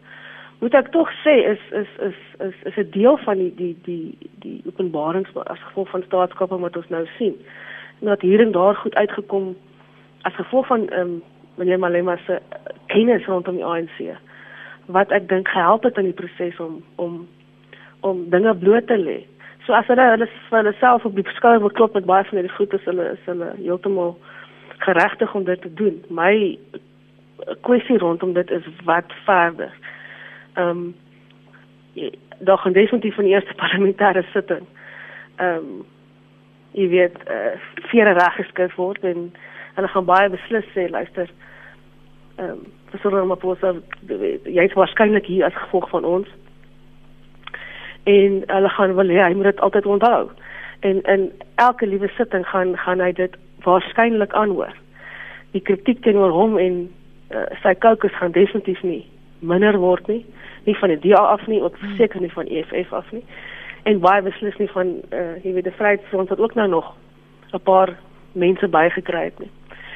moet ek tog sê is is is is is 'n deel van die die die die openbarings as gevolg van staatskappe wat ons nou sien. Dat hier en daar goed uitgekom as gevolg van ehm um, meneer Malema se kennis rondom die ANC wat ek dink gehelp het in die proses om om om dinge bloot te lê. So as hulle hulle vir hulle self op die skouer wil klop met baie van hierdie goed is hulle is hulle heeltemal geregtig om dit te doen. My kwessie rondom dit is wat verder. Ehm um, daar gaan definitief van die eerste parlementêre sitting. Ehm um, jy weet uh, vier reg geskryf word en hulle gaan baie beslis sê luister ehm um, sodoende maar posa jy is waarskynlik hier as gevolg van ons en hulle gaan wil hê hy moet dit altyd onthou. En in elke liewe sitting gaan gaan hy dit waarskynlik aanhoor. Die kritiek teenoor hom en uh, sy kokes gaan definitief nie minder word nie, nie van die DA af nie, ook hmm. seker nie van EFF af nie. En baie beslis nie van uh, jy weet die Vryheidsfront wat ook nou nog 'n paar mense bygekry het nie.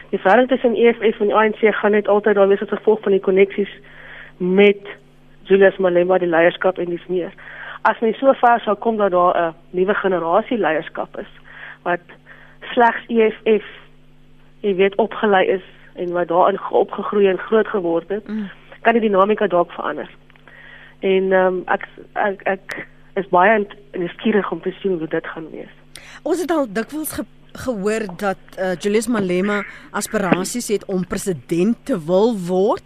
Die verhouding tussen EFF en die ANC gaan net altyd daar wees as gevolg van die koneksies met Julius Malema die leierskap en dis meer as mens so ver sou kom dat daar 'n nuwe generasie leierskap is wat slegs EFF jy weet opgelei is en wat daarin opgegroei en groot geword het, mm. kan die dinamika dalk verander. En ehm um, ek, ek ek is baie nuuskierig om te sien hoe dit gaan wees. Ons het al dikwels ge gehoor dat uh, Julius Malema aspirasies het om president te wil word.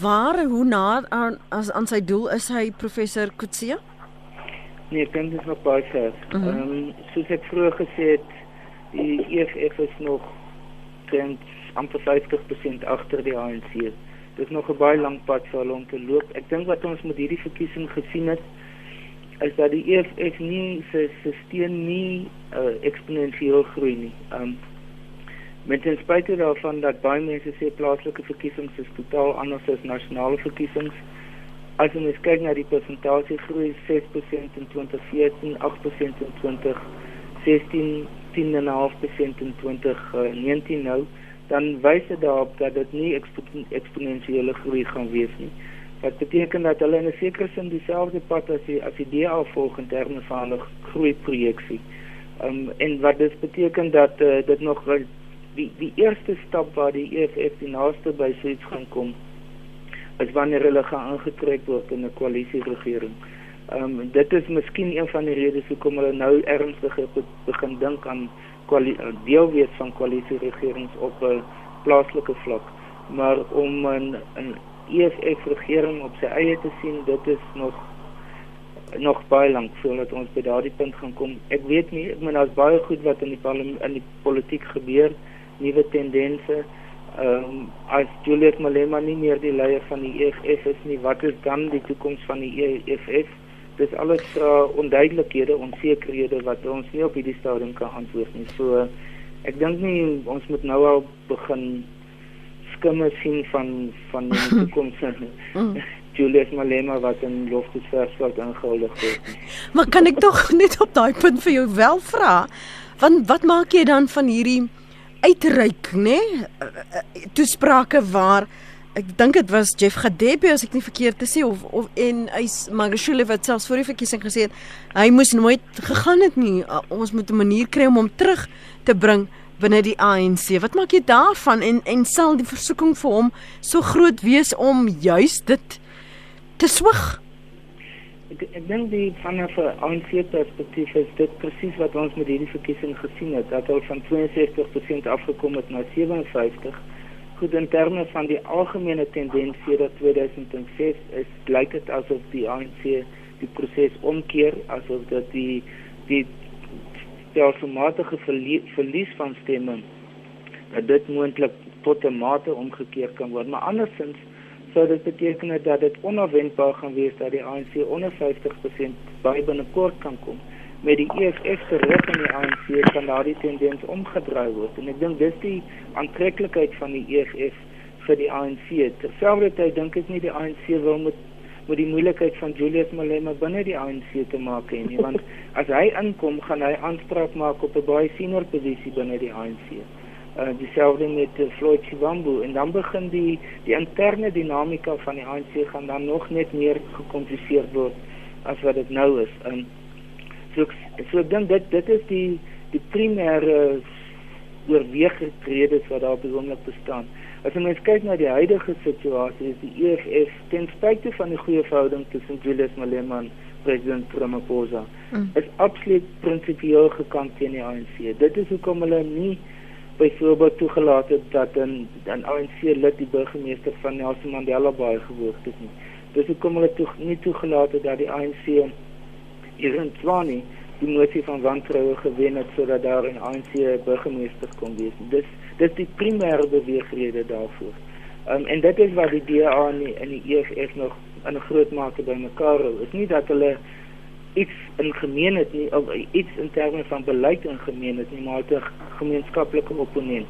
Waar hoe na aan as aan sy doel is hy professor Kutsia? Nee, ek dink dit is nog baie ver. Mhm. Ehm mm um, soos ek vroeër gesê het, die EFF is nog teen amper 50% agter die ANC. Dit is nog 'n baie lang pad vir hulle om te loop. Ek dink wat ons met hierdie verkiesing gesien het, is dat die EFF nie se steun nie uh, eksponensieel groei nie. Ehm um, met ten spyte daarvan dat baie mense sê plaaslike verkiesings is totaal anders as nasionale verkiesings As ons kyk na die persentasie groei 6% in 2014, 8% in 2016, 10.5% in 2019 nou, dan wys dit daarop dat dit nie eksponensiële groei gaan wees nie. Wat beteken dat hulle in 'n sekere sin dieselfde pad as die as die DA volg in terme van 'n groeiprojeksie. Um en wat dit beteken dat uh, dit nog die die eerste stap waar die EFF die naaste by suits gaan kom is wanneer hulle gaan aangetrek word in 'n koalisieregering. Ehm um, dit is miskien een van die redes hoekom hulle nou ernstig begin dink aan deel wees van koalisieregerings op 'n plaaslike vlak. Maar om 'n 'n EFF regering op sy eie te sien, dit is nog nog baie lank voordat ons by daardie punt gaan kom. Ek weet nie, ek meen daar's baie goed wat in die parlement in die politiek gebeur, nuwe tendense. Ehm um, as Julius Malema nie meer die leier van die EFF is nie, wat is dan die toekoms van die EFF? dis alles uh, onduidelikhede, onsekerhede wat ons nie op hierdie stadium kan antwoord nie. So ek dink nie ons moet nou al begin skimme sien van van die toekoms nie. Mm. Julius Malema wat in Loftusversveld ingehuldig word. Maar kan ek tog net op daai punt vir jou wel vra? Want wat maak jy dan van hierdie uitreik, nê? Nee? Toesprake waar ek dink dit was Jeff Gadebe as ek nie verkeerd te sê of of en hy's Magashule wat selfs voor die verkiesing gesê het hy moes nooit gegaan het nie. Uh, ons moet 'n manier kry om hom terug te bring binne die ANC. Wat maak jy daarvan en en sal die versoeking vir hom so groot wees om juis dit te swig? Ek ek dink die van 'n ANC perspektief is dit presies wat ons met hierdie verkiesing gesien het dat hulle van 62% afgekom het na 57% goed in terme van die algemene tendens sedert 2006 is lyk dit asof die ANC die proses omkeer asof dat die die stelselmatige verlies van stemme dat dit moontlik tot 'n mate omgekeer kan word. Maar andersins sou dit beteken dat dit onverwendbaar gaan wees dat die ANC onder 50% by binnekort kan kom met die EFF se rug in die ANC kan daardie tendens omgedraai word en ek dink dis die aantreklikheid van die EFF vir die ANC. Terselfdertyd dink ek nie die ANC wil met met die moeilikheid van Julius Malema binne die ANC te maak hê nie want as hy inkom gaan hy aanspraak maak op 'n baie senior posisie binne die ANC. Uh dieselfde met uh, Floyd Shivambu en dan begin die die interne dinamika van die ANC gaan dan nog net meer gekompliseer word as wat dit nou is. Um, So so ek dink dit dit is die die primêre oorweegredes wat daar besonder bestaan. As jy mens kyk na die huidige situasie, is die EFF ten spyte van die goeie verhouding tussen Julius Malema en president Ramaphosa, mm. is absoluut prinsipieel gekant teen die ANC. Dit is hoekom hulle nie byvoorbeeld toegelaat het dat 'n 'n ANC lid die burgemeester van Nelson Mandela Bay geword het nie. Dis hoekom hulle toe nie toegelaat het dat die ANC Iran Twani die motie van wantroue gewen het sodat daar 'n ANC burgemeester kon wees. Dis dis die primêre beweegrede daarvoor. Um, en dit is wat die DA en die, EFF nog in 'n groot mate bymekaar hou. Dit is nie dat hulle iets in gemeen het nie of iets in terme van beleid in gemeen het nie, maar 'n gemeenskaplike opponent.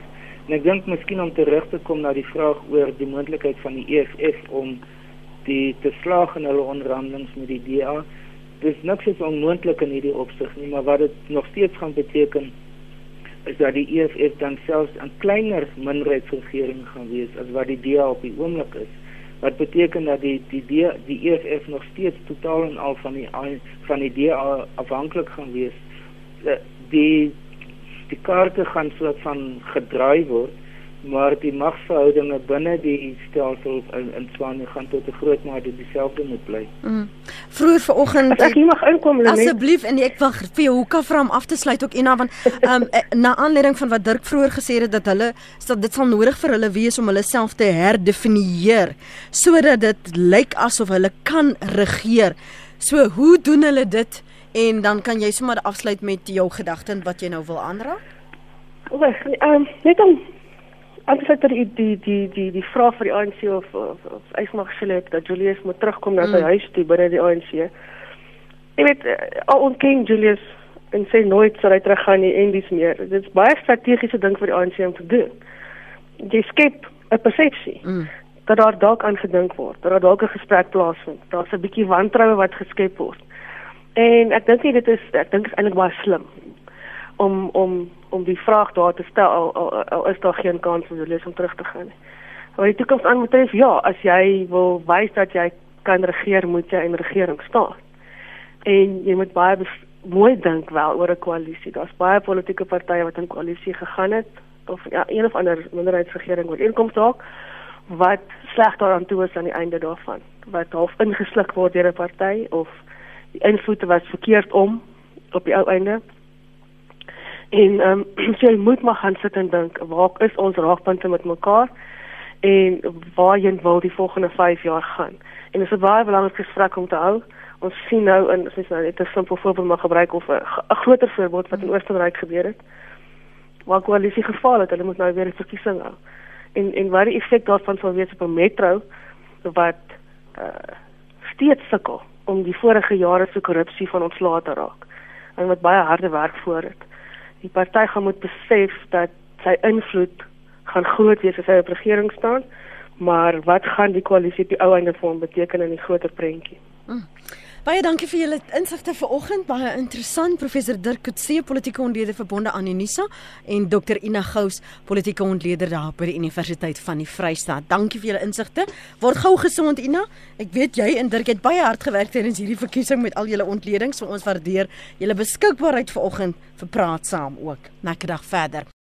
En ek dink miskien om terug te kom na die vraag oor die moontlikheid van die EFF om die te slaag in hulle onderhandelinge met die DA dis niks is onmoontlik in hierdie opsig nie, maar wat dit nog steeds gaan beteken is dat die EFF dan selfs 'n kleiner minderheidsregering gaan wees as wat die DA op die oomblik is. Wat beteken dat die die die, die EFF nog steeds totaal en al van die van die DA afhanklik gaan wees. Die die kaarte gaan soort van gedraai word maar die magsverhoudinge binne die stelsel in in Spanje gaan tot 'n groot mate dieselfde moet bly. Mm. Vroeger vanoggend ek hier mag inkom Lenet. Asseblief en ek wil vir jou hoeka vra om af te sluit ook Ina want um, na aanleiding van wat Dirk vroeër gesê het dat hulle dat dit sal nodig vir hulle wees om hulle self te herdefinieer sodat dit lyk asof hulle kan regeer. So hoe doen hulle dit? En dan kan jy sommer afsluit met jou gedagte wat jy nou wil aanraak. Wag, ehm um, net om Antwoord die die die die die vraag vir die ANC of of, of Eismag Philip dat Julius moet terugkom na sy mm. huis toe binne die ANC. Jy weet eh, al ontken Julius en sê nooit sal hy teruggaan nie en dis meer. Dit is baie strategiese ding vir die ANC om te doen. Jy skep 'n persepsie mm. dat daar dalk aan gedink word, dat daar dalk 'n gesprek plaasvind. Daar's 'n bietjie wantroue wat geskep word. En ek dink nie dit is ek dink is eintlik baie slim om om om die vraag daar te stel al, al, al is daar geen kans vir Julius om terug te gaan nie. Maar die toekoms aanbetref ja, as jy wil wys dat jy kan regeer, moet jy in regering staan. En jy moet baie mooi dink wel oor 'n koalisie. Daar's baie politieke partye wat in koalisie gegaan het of ja, een of ander minderheidsregering wat inkom dalk wat sleg daaraan toe is aan die einde daarvan. Wat half ingesluk word deur 'n party of die invloed was verkeerd om op die ou einde. En ehm um, so jy moet maar gaan sit en dink, waar is ons raakpunte met mekaar en waarheen wil die volgende 5 jaar gaan? En dit is 'n baie belangrike gesprek om te hou. Ons sien nou in ons nou net 'n simpel voorbeeld mag gebruik of 'n groter voorbeeld wat in Oostenryk gebeur het waar koalisie gefaal het. Hulle moet nou weer 'n verkiesing hou. En en wat die effek daarvan sal wees op 'n metro wat uh, steeds sukkel om die vorige jare se korrupsie van ontslae te raak en wat baie harde werk voor het die party gaan moet besef dat sy invloed gaan groot wees as hy op regering staan maar wat gaan die koalisie op die ou einde vir hom beteken in die groter prentjie mm. Baie dankie vir julle insigte vanoggend. Baie interessant. Professor Dirk Coetzee, politieke ontleder verbonde aan Unisa en Dr Ina Gous, politieke ontleder daar by die Universiteit van die Vrystaat. Dankie vir julle insigte. Word gou gesond Ina. Ek weet jy en Dirk het baie hard gewerk tydens hierdie verkiesing met al julle ontledings. Ons waardeer julle beskikbaarheid vanoggend vir praat saam ook. Lekker dag verder.